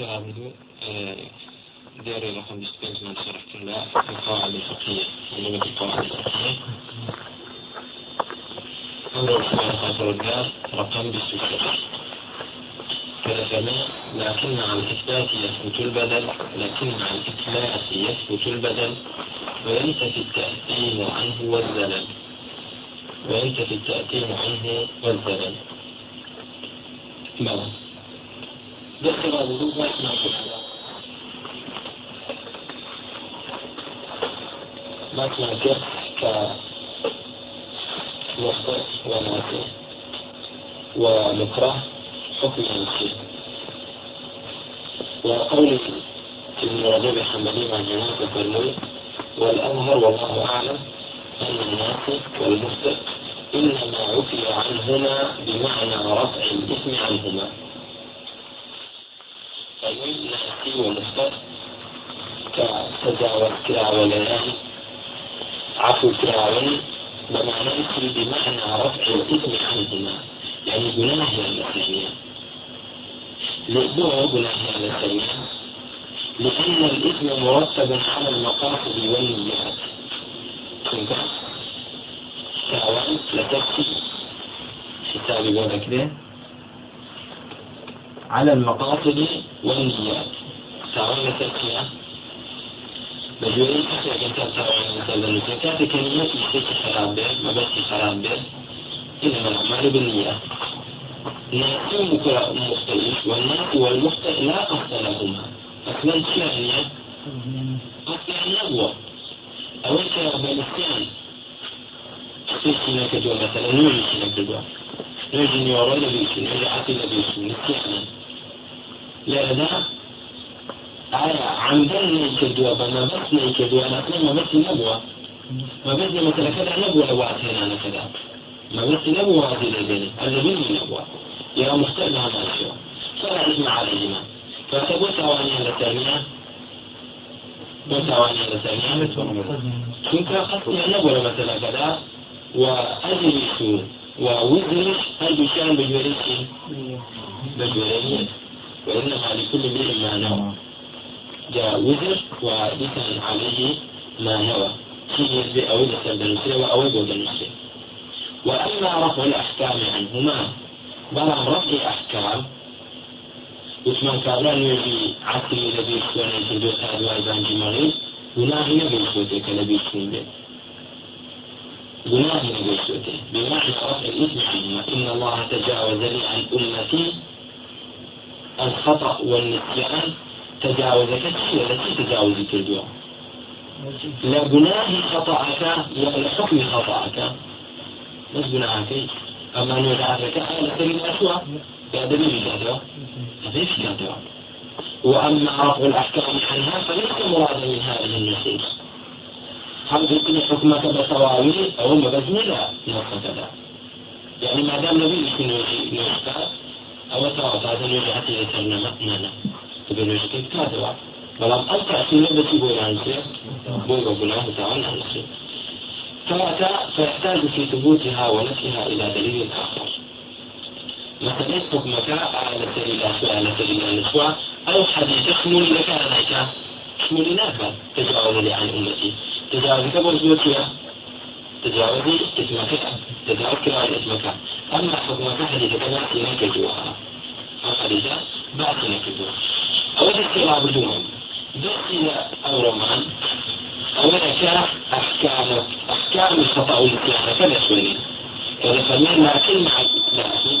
اعتراضه داري رقم 65 من شرحت الله القواعد الفقهية من لغة القواعد الفقهية أمر الرحمن رقم 66 كالفناء لكن مع الإثبات يثبت البدل لكن مع الإثبات يثبت البدل وينتفي التأثيم عنه والزلل. وينتفي التأثيم عنه والزلل. بلى. الوضوء ما ما تنكر كمخطئ وناكر ومكره حكم المسلم وقول ابن رجب الحنبلي عن هناك فرمي والأظهر والله أعلم أن الناس والمخطئ إنما عفي عنهما بمعنى رفع الإثم عنهما ناسي ومخطئ كتجاوز كراوليان عفو كراولي بمعنى بمعنى رفع الإثم عنهما يعني جناه الثانية لأنه جناه الثانية لأن الإثم مرتب على المقاصد والنيات. فهمت؟ تعوان لتكفي بوضع كده على المقاصد والنيات. تعوان لتكفي بجوری کسی اگر تا تعوان مثلا نتكاتي كنيات يحتاج خراب به ما بس خراب به إنما الأعمال بالنيات ناسي مختلف والناس والمخطئ لا قصد لهما. شو يعني؟ قصد يعني نبوة أول بالإسلام سيسينا كدوا مثلا نوجي سينا كدوا نوجي نيورو لبيسو نوجي عطي لبيسو نسيانا آية بس كدوا أنا ما بس نبوة. ما بس مثلا كذا نبوة لو أعطينا كذا. ما بس نبوة هذه الذين الذين نبوة. يا مختلف هذا الشيء فلا إثم عليهما ثواني على الثانية. وثواني على الثانية. كنت أخذت نبوة مثلا كذا. وأجلس ووزن هل بشان بجوريك بجوريك وإنما لكل امرئ ما نوى. جاء وزر وإثم عليه ما نوى. أو إذا سلب أو إذا وأما رفع الأحكام عنهما بەڵام ڕفی ئەحکام عثمان کابران نوێژی عقلی لە بیر خوێنی کردو تا دوای بانگی مەڕی گوناهی نەبێت خۆتێکە لە بیر خوێن بێت گناه نبوته بمعنى رفع الإثم عنهما إن الله تجاوز لي عن أمتي الخطأ والنسيان. تجاوز كثير التي تجاوز كردوا لا جناه خطأك ولا حكم خطأك. بس جناهك أما أنه يتعرك على سبيل الأسوأ دليل هذا ليس هذا وأما رفع الأحكام عنها فليس مرادا من هذه النصوص. هل يمكن حكمك بتواويل أو نص كذا يعني ما دام نبي يكون نوجه أو تواضع هذا نوجه حتى يسرنا مأننا ألقى في نبتي بوي عن سير بوي وقناه تعالى عن سير ثلاثة فيحتاج في ثبوتها ونفيها إلى دليل آخر. مثلا حكمك على الأسوأ على سبيل الأسوأ أو حديث شمول لك عليك. شمول نافع تجاوز لي عن أمتي. تجاوز كبر زوجها تجاوزي اسمك. تجاوز كراء اسمك. أما حكمك حديث بأتي نكجوها أو حديث نكجوها أو الاستغراب الجمل ذات أو رمان أولا أحكام أحكام الخطأ والاتيان كذا سوري كذا فمن لكن مع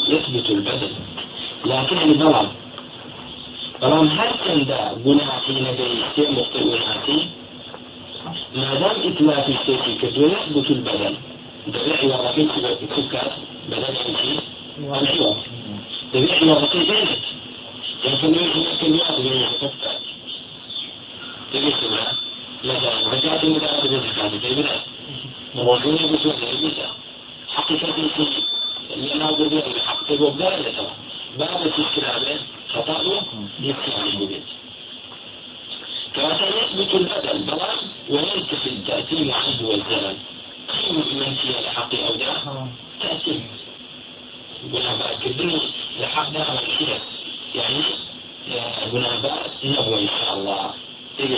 يثبت البدل لكن البلم بلام. هل كان دا بناتي نبي سي مخطئوناتي ما دام إتلاف السيكي كدو يثبت البدل دبيع ورقين كتكات بدل شيء. العوض دبيع ورقين بينك كان يمكن يأخذ من الكتكات تبيع مثلا رجعت المتعة بالزكاة في البلاد موضوع بسوء البدع حقيقة اللي أنا أقول لك الحق تبغى بداية ترى بعد تشكيله خطأه عن البيت كما يثبت البدل بلان وينتفي التأثيم عنه والزمن قيمة من فيها الحق أو ده تأثيم يقول أنا بعد كدني لحق ده يعني بنابات نبوة إن شاء الله تيجي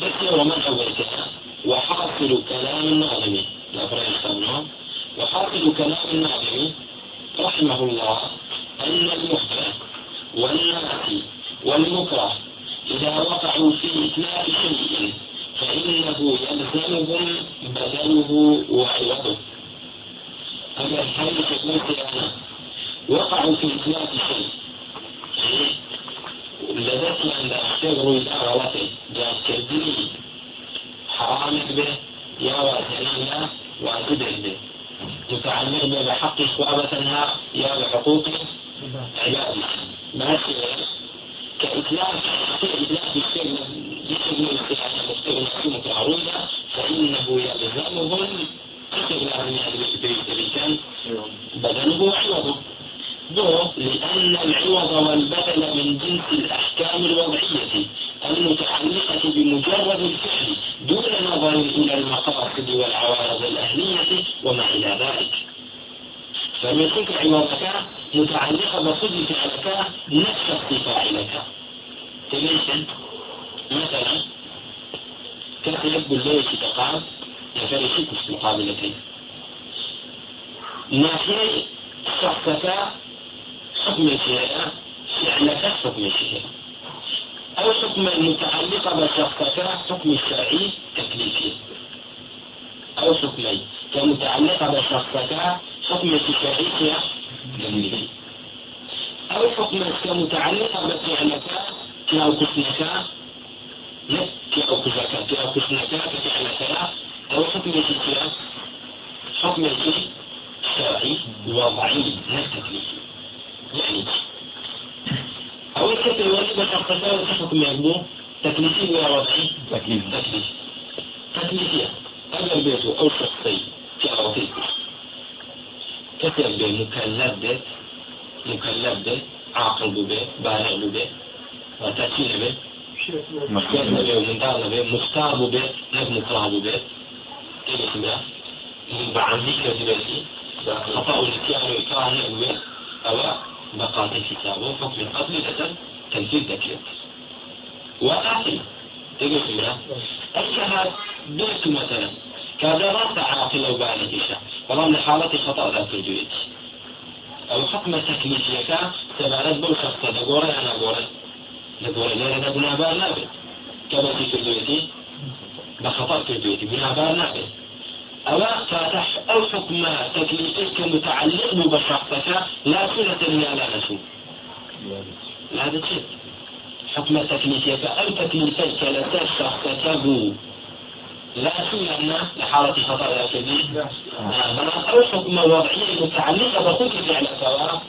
بس يوم من أولتها وحاصل كلام الناظم لا فرق وحاصل كلام الناظم رحمه الله أن المحدث والناس والمكره إذا وقعوا في إتلاف شيء فإنه يلزمهم بدله وعوضه أما هل قلت أنا وقعوا في إتلاف شيء لذلك أن أشتغلوا إلى غلطه جاء كردني حرامك به يا واتنا لا واتبه به متعلق به بحق إخوابتها يا بحقوق عباد ما كإتلاف كإتلاف الشيء بشيء الاستعانة مستغنى معروضة فإنه يلزمهم استغناء من هذا بدنه وعوضه لأن العوض والبدل من جنس الأحكام الوضعية المتعلقة بمجرد الفعل دون نظر إلى المقاصد والعوارض الأهلية وما إلى ذلك عوضك متعلقة بصدق فعلك نفس فاعلك تميسا مثلا كتب الليل في تقام يفرشك في مقابلتين ناحية شخصك حكم الشريعة فعلك حكم الشريعة أو حكم المتعلقة بشخصك حكم الشرعي تكليفي. أو حكمي كمتعلقة بشخصك حكم الشرعي تكليفي أو حكم كمتعلقة بفعلك كأو كسنك كأو كسنك كأو كسنك كفعلك أو حكم الشرعي حكم الشرعي وضعي لا تكليفي يعني. أو الكتب الواجبة تقتضي حكم يعبو تكليفي ولا وضعي تكليفي تكليفي تكليفية أجل بيته أو شخصي كأوتي كتب مكلف به مكلف به عاقل به بالغ به وتسير به مختار به ومنتظر به مختار به نك مكره به كيف اسمه بعملي كذبه خطأ الاتيان وإكراه به أو بقاطع كتابه حكم القتل لأجل تنفيذ تكليف وآخر تقول فيها الشهاد بيت مثلا كذا رأس عاقل أو بالغ والله من حالة خطأ لا ترجويت أو حكم تكليفيك سبارت بو شخصة دقوري أنا قوري دقوري لأنا دقنا نابت كما في بخطأ ترجويتي بنا بار نابت أو فاتح أو حكم تكليفك متعلق بشخصك لا صلة لي على نفسه. لا شيء. حكم تكليفك أو تكليفك لا شخصك لا سنة لحالة خطأ يا شديد أو حكم وضعي متعلقة بخلق فعل سواء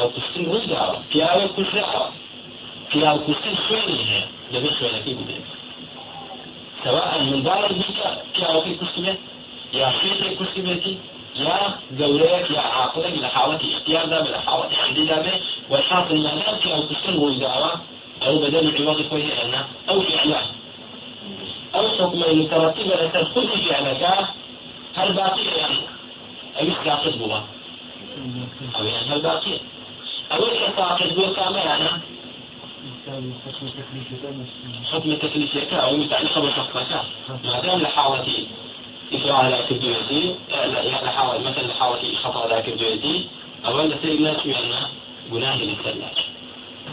أو كسر وزارة في أو كسر في أو كسر خيرها لبس ولا كيف سواء من دار بك كاوكي كسبه يا خير كسبتي يا جوريك يا عاقلك لحالة اختيار ده لحالة عندي ده والحاصل ما لا كاو كسبه وزارة أو بدل عوض كويه أنا أو إعلان. أو حكم المترتبة لتدخل في علاقات هل باقية يعني أو يسقط بها أو يعني هل باقية أو يسقط بها كما يعني حكم تكليفك أو متعلقة بشخصك ما دام لحالة إفراع الجويتي يعني حاول مثلا لحالة خطأ ذاك الجويتي أو أن سيد لا أن جناه للثلاث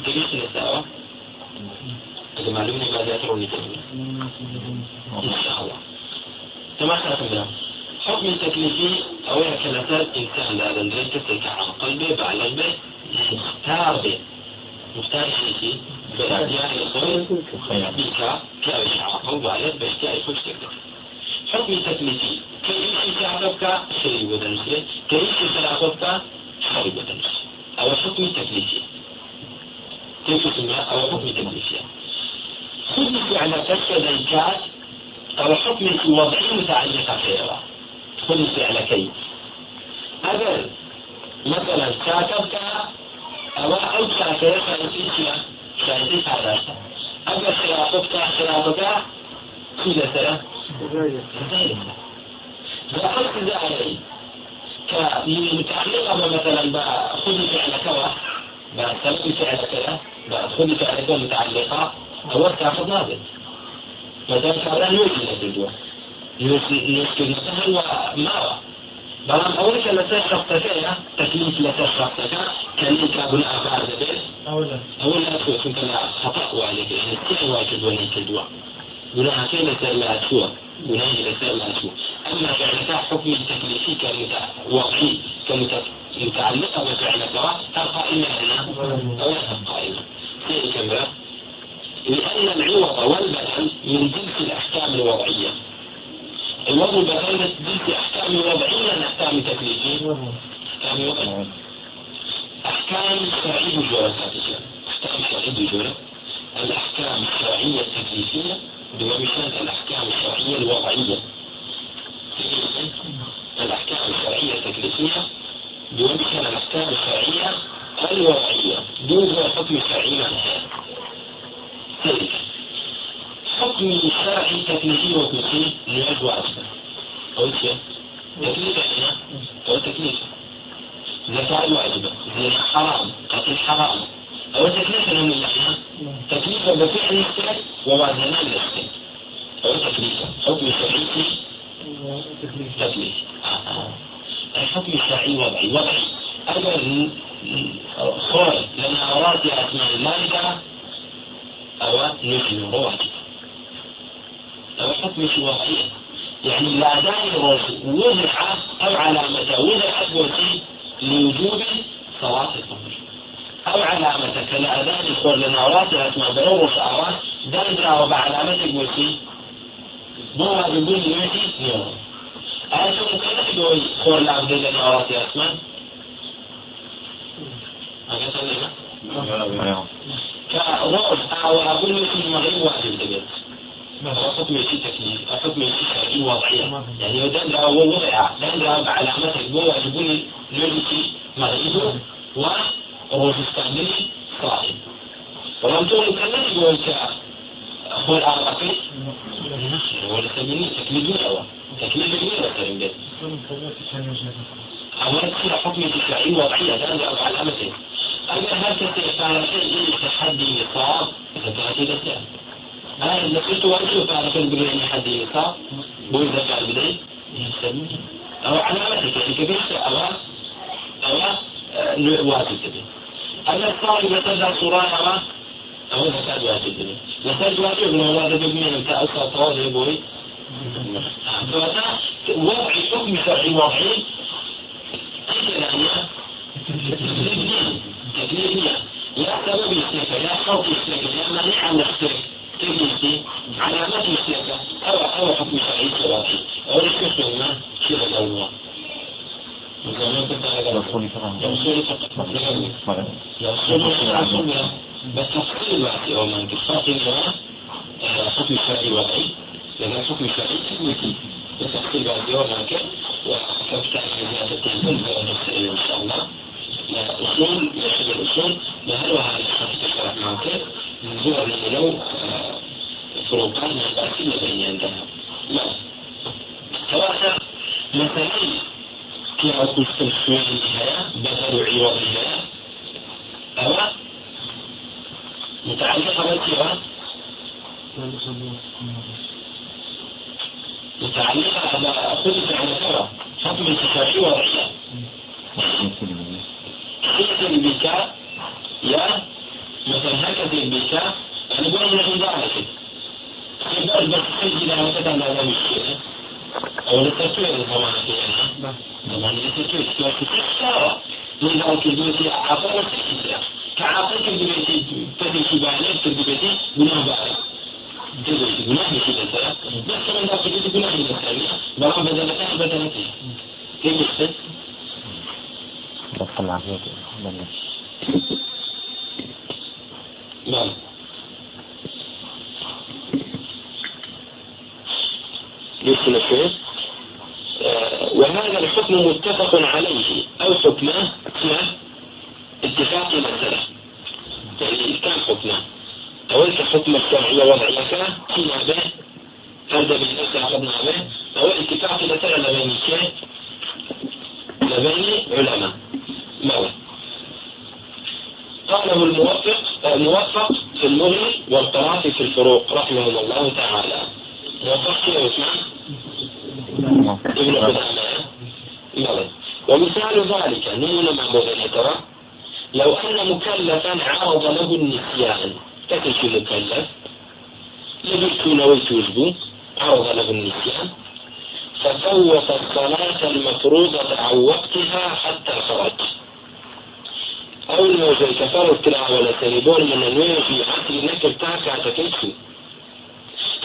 تجيش الدعوة إذا معلومة بعد يتروني إن شاء الله. تمام خلق حكم التكليفي أو كلمات إنسان لا لندري كسر عن قلبه بعلم به مختار به. شيء يعني الصغير بك كأشعار أو بعد باشتاء خشتك حكم تكليفي كيف. تعرفك شيء ودنسي كيف تعرفك شيء ودنسي أو حكم تكليفي كيف تسمى أو حكم تكليفي خذ فعل كذلك أو حكم وضعي متعلقة فيها خذ فعل كيف أجل مثلا كاتبك أو أو كاتبك شاهدين هذا أما خلافك خلافك كل سنة لاحظت ذلك كمتعلقة مثلا بخذ فعل كوا بعد سبب فعلك خذ فعلك متعلقة أول تأخذ نابت مثلا كان يوجد الجدوى يوجد مثلا وماوى بەڵام ئەوەی کە لەسەر شخصەکەیە تەکلیف لەسەر شخصەکە کەلی کابوون ئاغار دەبێت ئەوە لا چونکە لە خەطأ وایەکە يعني تێ وای کردووە نەی کردووە گوناهەکەی لەسەر لا چووە گوناهی لەسەر لا چوو ئەما فعلەکە حکمی تەکلیفی كمتوقعي كمتعلقة بفعلك هل قائمة هنا أو لها قائمة. كيف لأن العوض والبدل من جنس الأحكام الوضعية الوضع بغير جنس أحكام وضعية أحكام تكليفية أحكام وضعية أحكام شرعية جورة أحكام شرعية جورة الأحكام الشرعية التكليفية بمثال الأحكام الشرعية الوضعية الأحكام الشرعية التكليفية بمثال الأحكام الشرعية الوضعية دون حكم شرعي منها حكم شرعي تكليفي وكلي نعد وعصر قلت شيء تكليف إحنا أو تكليف زكاة واجبة زنا حرام قتل حرام أو تكليف من إحنا تكليف بفعل الفعل ووازنا للفعل أو تكليف حكم شرعي تكليف الحكم الشرعي وضعي. وضعي. أجل خرج لنا أراد أسماء المالكة أو نحن رواجب أو حكم وضعية يعني الأذان وضع أو علامة وضع بوتي لوجوب صلاة الظهر. أو علامة كالأذان يقول لنا وراتها اسمع بنور شعرات دندرا وبع علامة بوتي مو هذا يقول أنا شو ممكن يقول خور العبد لنا وراتها اسمع كروض أو أقول لك المغرب واجب دقيقة حكم في تكليف حكم في شرعي وضعية يعني بدل لو وضع لأن علامته هو يجبون نجسي مغيبه وروح استعملي صائم ولم تكن كمان يقول هو العراقي ولا تبني تكليف أو تكليف غير ترنجت أولا كل حكم في شرعي وضعية لأن علامته أما هكذا كان شيء تحدي نصاب فكانت إلى هاي اللي قلت وأشوف على كل بداية حد يقع بقول ذكاء البداية أو علامتك يعني كبير أو أو واجب أنا الطالب يتجع صراحة أو ذكاء واجب تبي ذكاء واجب من هذا بيجي أنت أصلا طالب يبوي فهذا وضع حكم شرعي يعني تكليفية لا سبب السيفة لا خوف السيفة لا منع عن السيفة تجلسي علامات السياسة أو أو حكم شرعي سواقي أو الشيخ ما شيخ الأول كنت هذا رسول رسول فقط رسول رسول بس تفصيل وقتي أو من تفصيل حكم شرعي وضعي. لأن حكم شرعي تجلسي بس وقتي أو من كان وكيف تعمل هذا التنزل إن شاء الله. أصول يحب الأصول هل هذا الشخص يشرح معك زور لو فروقان الباطنة بين عندها سواء مثلا في عقل السلسلة النهاية؟ بدل عوض النهاية أو متعلقة بالكرة متعلقة على خلق على كرة حكم انتشاري وضعية يحسن بك يا مثلا هكذا بك أنا بقول لك ذلك يقول بس تسجل على كذا على هذا الشيء أو للتسويق طبعا فيها طبعا للتسويق سواء تسويق من ذلك البيت عقل تسويق تدري شو بعلم تدري بناء بعلم تدري بناء كذا بس كمان ذاك البيت بناء كذا بقى بدلتها بدلتها كيف يحسن بس العافية نعم يمكن الشيخ وهذا الحكم متفق عليه أو حكمه مع اتفاق مسألة يعني كان حكمه أول حكم الشرعية وضعية فيما به هذا بالنسبة أخذنا به أو اتفاق مسألة لبين الشيخ لبين علماء ماذا في الفروق رحمهم الله تعالى وفقت يا عثمان ابن قدامة ومثال ذلك نمونا مع ترى لو أن مكلفا عرض له النسيان. تكفي مكلف لبثت نويت وجبه عرض له النسيان. ففوت الصلاة المفروضة عن وقتها حتى خرج. أول ما زي تلعب ولا تريبون من النوية في عقل نكر تاكا تكيسو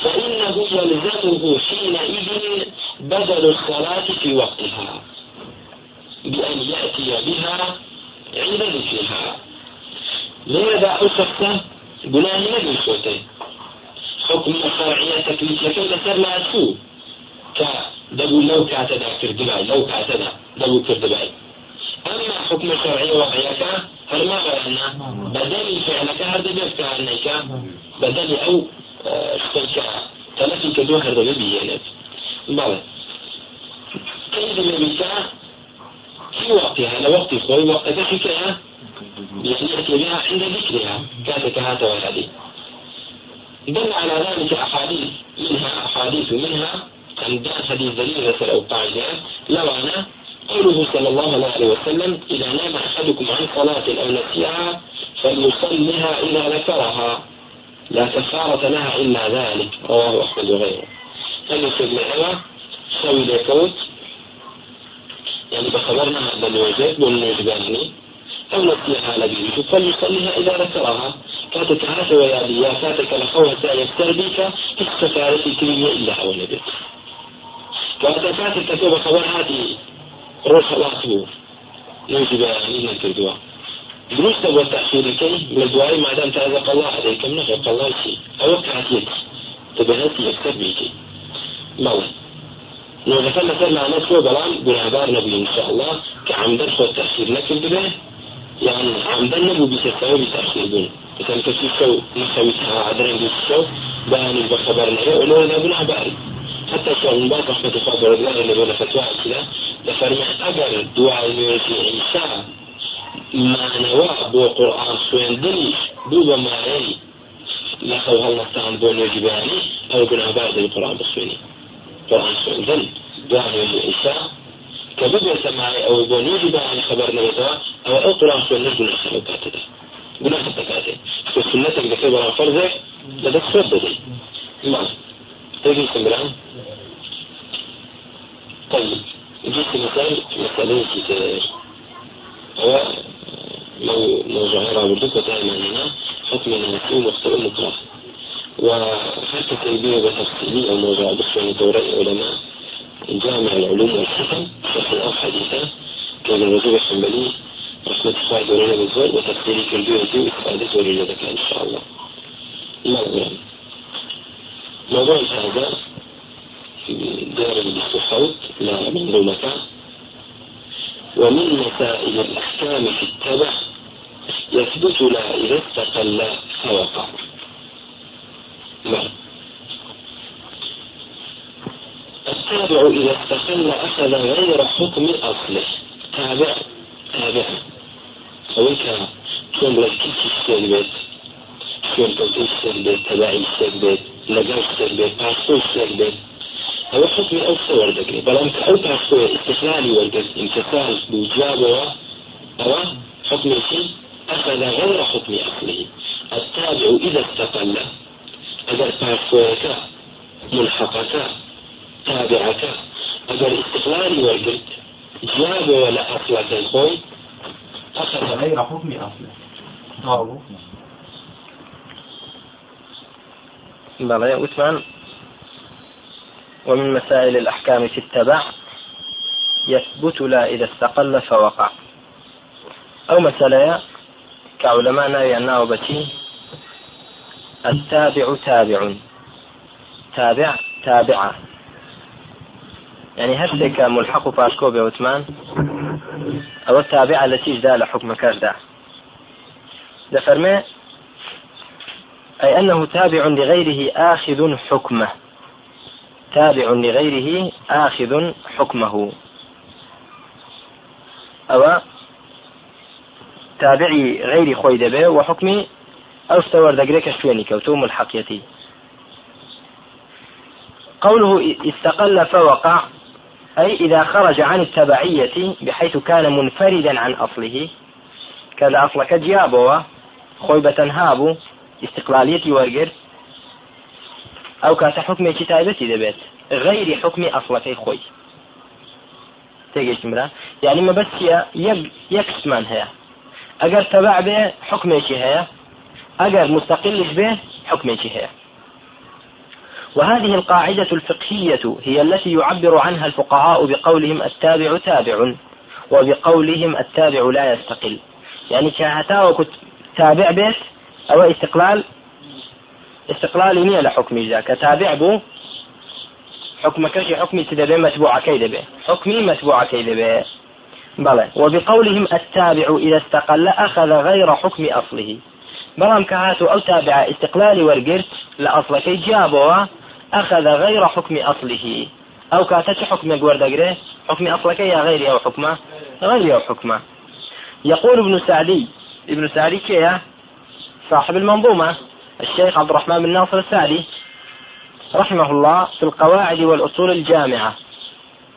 فإنه يلزمه حينئذ بدل الصلاة في وقتها. بأن يأتي بها لماذا بناء نبي صوته حكم الشرعية تكليف لكن لسر ما سوء كدبو لو كاتدا كردباي لو كاتدا دبو كردباي أما حكم الشرعية وحياك هل ما غيرنا بدل فعلك هذا بيفك عنك بدل أو شتلك تلفي كدو هذا بيبينك بلى كيف بيبيك في وقتها لوقت خوي وقت ذكرها يعني يأتي بها عند ذكرها كاتك هذا وهذه؟ دل على ذلك أحاديث منها أحاديث منها عند حديث أو قاعدة لو أنا قوله صلى الله عليه وسلم إذا نام أحدكم عن صلاة أو نسيها فليصلها إذا ذكرها. لا كفارة لها إلا ذلك رواه أحمد وغيره. فليصل معها سوي لكوت يعني بخبرنا هذا الوجه بالنسبة أو نسيها لبيته فليصليها إذا ذكرها. كاتك هذا وياليا كاتك لخوها سيفتر بك استفارة الكلمة إلا أو نبيت كاتك كاتك كتب خبر هذه روح الله يجب أن يكردوا دروس تبغى تأخير كي من الدعاء ما دام تعزق الله عليك من نفق الله شيء أو لو دخلنا سرنا نسوى بلان بنعبار نبي إن شاء الله كعمدن خود تأخير نكل به يعني عمدن نبو بيسساوي بتأخير بون مثلا تسوي شو نسوي سها عدرين بيسساو باني بخبر نبي ولو إذا بنعباري. حتى شو من رحمة الله الله عنه ولا فتوى كده. لفرمي أجر دعاء في عيسى. ما نوى بو قرآن خوێندنی دوو بە مایەی لە خەو هەڵنەستان بۆ نوێژیبانی ئەو گونابار دەی قرآن بخوێنی خوێندن دوای عیسا کە ببێتە مای ئەو بۆ نوێژیبانی خەبەر نەبێتەوە ئەو ئەو قرآن خوێندن گوناح لەو کاتەدا گوناح دەکاتێ کە سنەتێک دەکەی بەڵام فەرزێک لەدەست خۆت دەدەی ماڵ تێگی سمران طيب. جيت مثال مسألة كتير هو موضوع بردك دائما هنا حكم النسي مختلف مطلق وحتى تنبيه بتفصيلي أو موضوع بخشون دورة علماء جامع العلوم والحكم شرح أو حديثة كان الرجل الحنبلي رحمة الله دورنا بالزول وتفصيلي كالبيو دي وإفادة وليلتك إن شاء الله. أقول موضوع هذا دار الصحوت لا منظومة. ومن مسائل الأحكام في التبع يثبت لا إذا استقل فوقع نعم التابع إذا استقل أخذ غير حكم أصله. تابع تابع. أويك تكون بلا كيف السلبت تكون توتي السلبت تبعي السلبت لقاء السلبت باسو السلبت أو حكم أو صور دقي بلام كأو باسو استقلالي والقصد انتصال بوجابه أو حكم شيء أخذ غير حكم أصله. التابع إذا استقل أجر باسوك ملحقك تابعك أجر استقلالي والقصد جواب ولا أصلك الخوي أخذ. غير حكم أصله بلى يا عثمان. ومن مسائل الأحكام في التبع يثبت لا إذا استقل فوقع. أو مسألة كعلماء يعناه بتي التابع تابع. تابع تابعة. يعني هسك ملحق باسكو بعثمان أو التابعة التي جدا لحكم كردا ده. أي أنه تابع لغيره آخذ حكمه. تابع لغيره آخذ حكمه. أو تابعي غير خوي دبي وحكمي أو دقريك شويني كوتو ملحقيتي قوله استقل فوقع أي إذا خرج عن التبعية بحيث كان منفردا عن أصله. كان أصلك جيابه خويبة هابو استقلاليتي ورقر أو كات حكم كتابتي دبيت غير حكم أصلك خوي. تيجي مرا يعني ما بس يك يكس من هي أجر تبع به حكمك هي أجر مستقل به حكمك هي وهذه القاعدة الفقهية هي التي يعبر عنها الفقهاء بقولهم التابع تابع وبقولهم التابع لا يستقل. يعني كهتا وكنت تابع بيت أو استقلال استقلال نية لحكم ذا كتابع بو حكم كشي حكمي تدبي متبوع كيدبي حكمي متبوع كيدبي بلى. وبقولهم التابع إذا استقل أخذ غير حكم أصله. بلام كهاتو أو تابع استقلال ورقرت كي جابوا أخذ غير حكم أصله. أو كاتت حكم دقري حكم أصلك يا غير أو حكمه غير أو حكمه يقول ابن سعدي ابن سعدي كيا صاحب المنظومة الشيخ عبد الرحمن بن ناصر السعدي رحمه الله في القواعد والأصول الجامعة.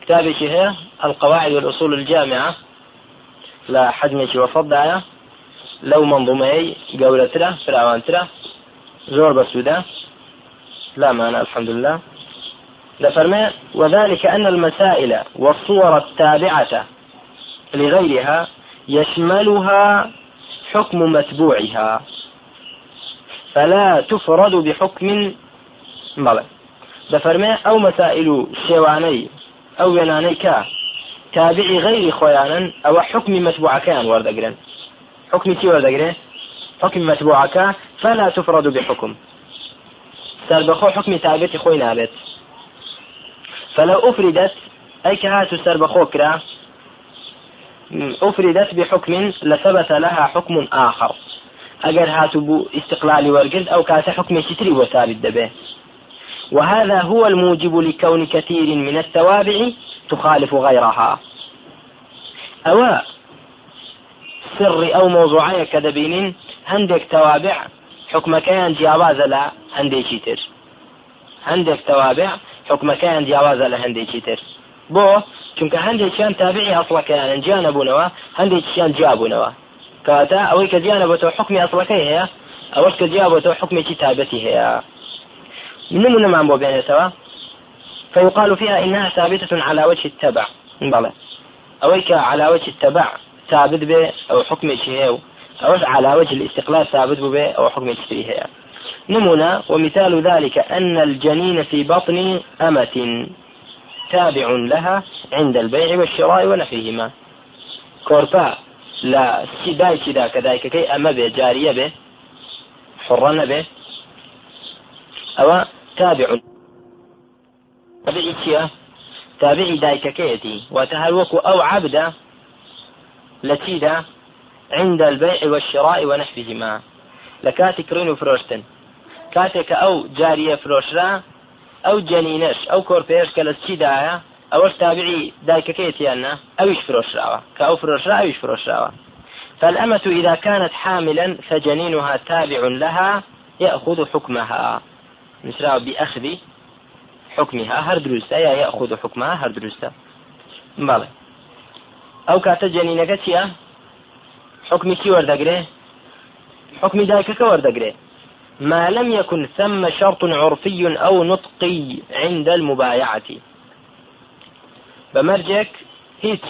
كتابي هي القواعد والأصول الجامعة. لا حجمك وفضايا. لو ترى فراوان ترى زور بسودة لا معنى الحمد لله لفرمي وذلك أن المسائل والصور التابعة لغيرها يشملها حكم متبوعها فلا تفرد بحكم بلى دفرمي أو مسائل شيواني أو يناني كا تابعي غير خويانا أو حكم متبوع كان وردقرن حكم كي وردقرن حكم متبوع كا فلا تفرد بحكم. سربخو حكم تابعي خوي نابت فلو أفردت أي كهاتو سربخو كرا. أفردت بحكم لثبت لها حكم آخر. أجر هاتو بو استقلال ورقد أو كات حكم ستري وثابت دبه وهذا هو الموجب لكون كثير من التوابع تخالف غيرها. أو سر أو موضوعية كدبين هندك توابع حكم كان جواز لا هندي تر. هندك توابع حكم كان جواز لا هندي تر. بو چونکە هەندێکیان تابعی ئەسڵەکەیان جیانە بوونەوە هەندێکیان جیابوونەوە. کەواتە ئەوەی کە جیانە بۆ تۆ حکمی ئەسڵەکەی هەیە ئەوەش کە جیا بۆ تۆ حکمێکی تابەتی هەیە. نمونەمان بۆ بێنێتەوە. فيقال فيها إنها ثابتة على وجه التبع. بلى أويك على وجه التبع ثابت به أو حكم شيء أو على وجه الاستقلال ثابت به أو حكم شيء. نمونة ومثال ذلك أن الجنين في بطن أمة تابع لها عند البيع والشراء ونحوهما. كوربا لا سيداي كدا كذلك كي أما به جارية به حرنا به أو تابع. تابعي تابعي دايك كيتي وتهلوك أو عبدا لتيدا عند البيع والشراء ونحوهما. لكاتك رينو فروشتن. كاتك أو جارية فروشرا ئەو جەنینەش ئەو کۆرپێش کە لە چیدایە ئەوەش تابعی دایکەکەیەتیاننا ئەویش فرۆشراوە کە فالأمة إذا كانت حاملا فجنينها تابع لها يأخذ حكمها. نسرع بأخذ حكمها. هر دروسة يأخذ حكمها هر دروسة أو كاتا جنينك تيا حكمي كي وردقري؟ حكمي دايكك وردقري؟ ما لم يكن ثم شرط عرفي أو نطقي عند المبايعة. بمرجك هيت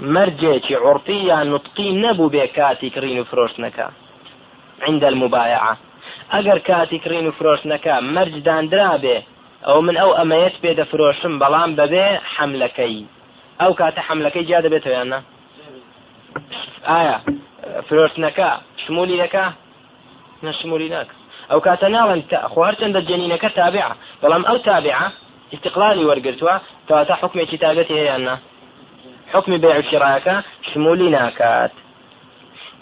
مرجك عرفي نطقي نبو كرين فروش نكا عند المبايعة. أجر كاتي كرين فروش نكا مرج دان درابه أو من أو أميت بيد فروشم بلان ببي حملكي. أو كات حملكي جاد بيتو يعني آية فروش نكا شمولي لكا نشمولي ناك أو كاتناڵن خۆ هەرچەندە جەنینەکە تابعة بەڵام أو تابعة استقلالي ورقرتوا. كواتا حكم كتابته هي حكم بيع الشراكة. شمولي ناكات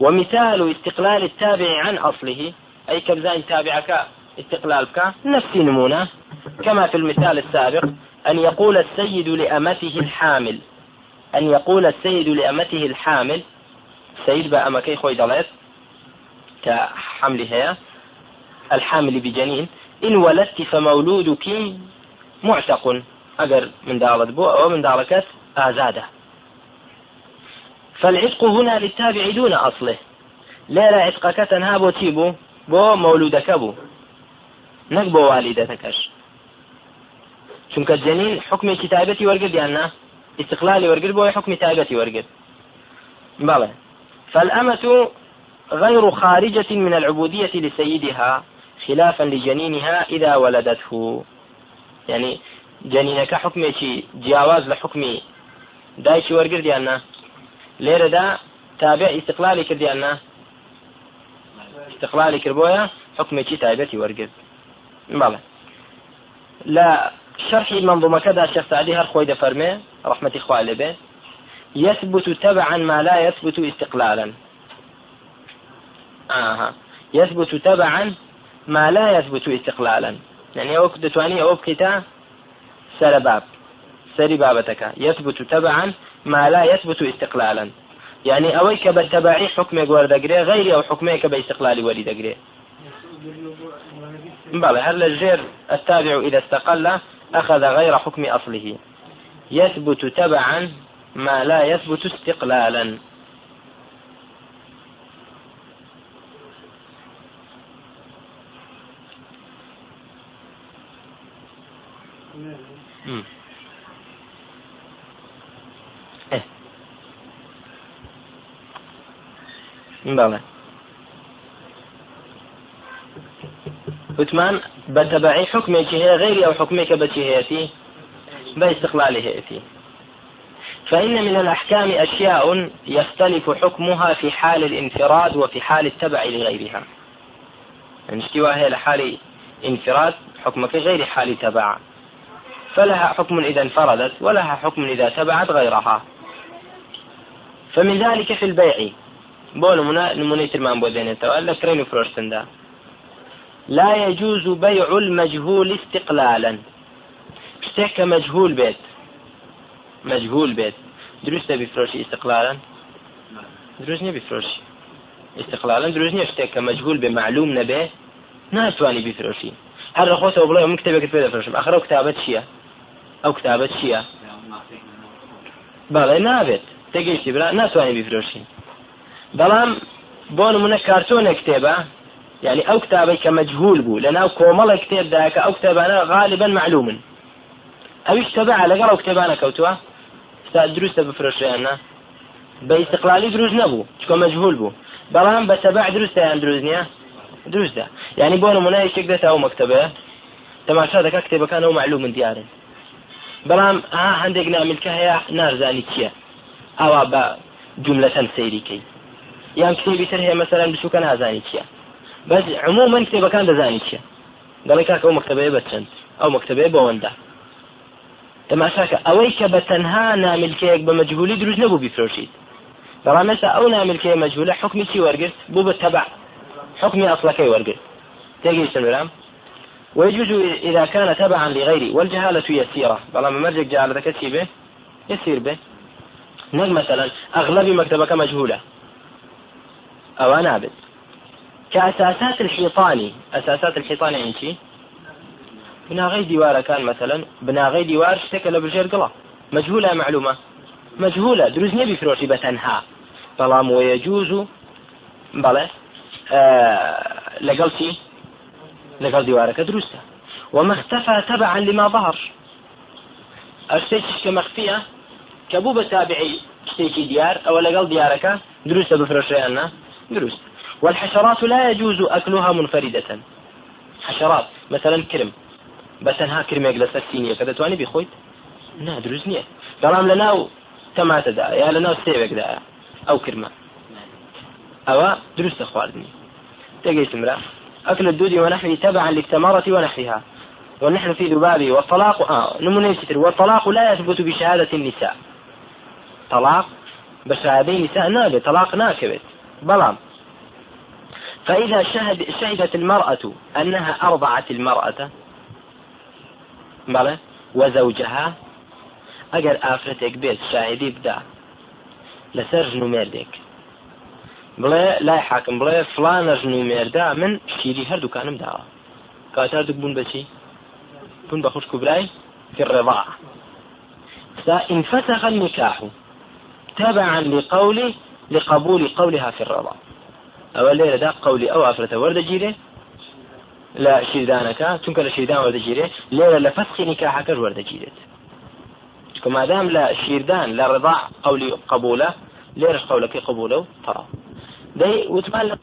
ومثال استقلال التابع عن أصله. أي كبزان تابعك استقلالك. نفس نمونة. كما في المثال السابق. أن يقول السيد لأمته الحامل. أن يقول السيد لأمته الحامل سيد بأمكي خوي دلت كحمل هي الحامل بجنين إن ولدت فمولودك معتق أجر من دارة بو أو من داركت آزاده. فالعتق هنا للتابع دون أصله. لا لا عتقك تنها بو تيبو بو مولودك بو. نك بو والدتكش چونکە جنين حكم كتابتي ورقد يعني استقلالي ورقد بو حكم تابتي ورقد. بلى. فالأمة غير خارجة من العبودية لسيدها خلافا لجنينها إذا ولدته. يعني جنينك حكمي جیاواز لە حکمی دایکی وەرگردیاننا لێرەدا تابع استقلالی کردیاننا استقلالی کردبووە حکمێکی تایبەتی وەرگرت بەڵێ لە شرحی منظومەکەدا شيخ سعدي هەر خۆی دەفەرمێ ڕحمەتی خوا لێبێ يثبت تبعا ما لا يثبت استقلالا. آها. يثبت تبعا ما لا يثبت استقلالا. يعني أوك دتواني أو سر باب سري بابتك يثبت تبعا ما لا يثبت استقلالا. يعني أويك بالتبعي حكمك وردقري غيري أو حكمك باستقلال ولي دقري بلى هل الجير التابع إذا استقل؟ أخذ غير حكم أصله. يثبت تبعا ما لا يثبت استقلالا. إيه. بلى وثمان بتبعي حكمك هي غيري أو حكمك بتي باستقلاله هي فيه فإن من الأحكام أشياء يختلف حكمها في حال الانفراد وفي حال التبع لغيرها. يعني هي لحال انفراد حكمك غير حال تبع. فلها حكم إذا انفردت ولها حكم إذا تبعت غيرها. فمن ذلك في البيع. بول منا نمونيت المان بودين ولا كرين فروشتن لا يجوز بيع المجهول استقلالا. شتێک مجهول بيت مجهول بيت دروستە بیفرۆشی استقلالا؟ دروست نیە بیفرۆشی. استقلالا دروست نییە شتێک کە مجهول بێ معلوم نەبێ. ناتوانانی بیفرۆشی. هەر لە خۆتەوە بڵێ من کتێبێکت پێ دەفرۆشم. ئەخر ئەو کتابەت چییە؟ ئەو کتابەت چییە؟ بەڵێ نابێت. تێگەیشتی برا ناتوانانی بیفرۆشی. بەڵام بۆ نمونە کارتۆنە کتێبە يعني ئەو کتابەی کە مەجهول بوو لە ناو کۆمەڵە کتێبدا کە ئەو کتێبانە غالبا معلومن. ئەویش تەبع لەگەڵ ئەو کتێبانە کەوتووە؟ ستا دروستە بفرۆشیاننا بە استقلالی دروست نەبوو چکۆ مەجهول بوو. بەڵام بە تەبع دروستە یان دروست نییە؟ دروستە. یعنی بۆ نمونە یەکێک دێتە ئەو مەکتتەبەیە تەماشا دەکە کتێبەکان ئەو معلوم من دیارن. بەڵام ئا هەندێک نامیلکە هەیە نارزانی چییە؟ ئاوا بە جملەتەن سەیریکەی یان کتێبی تر هەیە مەسەرەن بچووکە نازانی چییە؟ بەس عموما کتێبەکان دەزانی چییە دەڵی کاکە ئەو مەکتتەبەیە بچەند ئەو مەکتتەبەیە بەوەندا تەماشاکە ئەوەی کە بە تەنها ناملکەیەک بە مەجهولی دروست نەبوو بیفرۆشیت بەڵام مەسا ئەو ناملکەیە مەجهولە حکمی چی وەرگرت بوو بە تەبع حكم أصلكي ورقل تجي سنرام ويجوز إذا كان تبعا لغيري. والجهالة يسيرة. بلا ما مرجع جهالة كتي به؟ يسير به. نقل مثلا أغلب مكتبك مجهولة. أو أنابت كأساسات الحيطاني أساسات الحيطان يعني شي؟ بناغي ديوار كان مثلا بناغي ديوار اشتكى لبرجير قلا. مجهولة معلومة. مجهولة. دروز نبي فروشي بتنها. بلام ويجوز بلى لەگەڵ چی لەگەڵ دیوارەکە دروستە تبعا لما ظهر. ئەشتێکیش کە مەخفیە کە بوو بە تابعی شتێکی دیار ئەوە لەگەڵ دیارەکە دروستە والحشرات لا يجوز أكلها منفردة. حشرات مثلا كرم. بەتەنها کرمێک لەسەر سینیە کە دەتوانانی بخۆیت نادروست نییە بەڵام لە ناو تەماتەدا یا لە ناو سێوێکدا ئەو کرمە ئەوە دروستە خواردنی لا أكل الدود ونحوه تبعا للثمرة ونحوها. ونحن في ذبابه والطلاق آه نمونة والطلاق لا يثبت بشهادة النساء. طلاق بشهادة النساء نابت طلاق ناكبت. بلام. فإذا شهد شهدت المرأة أنها أرضعت المرأة بلى وزوجها أجر آفرتك بيت شاهدي بدا لسرج نميردك بڵێ لای حاکم بڵێ فلانە ژن و مێردا من شیری هەردووکانم داوە کاتار دوک بوون بچی بوون بە خوشک و برای في الرضاعة فإن فسخ النكاح تبعا لقول لقبول قولها في الرضا أو الليلة دا قولي أو أفرة ورد جيري؟ لا شيردانك تنكر شيردان ورد جيري. ليلة لفسخ نكاحك ورد جيري. ما دام لا شيردان لا رضاع قولي قبوله ليرش قولك قبوله؟ ترى. دي وتمال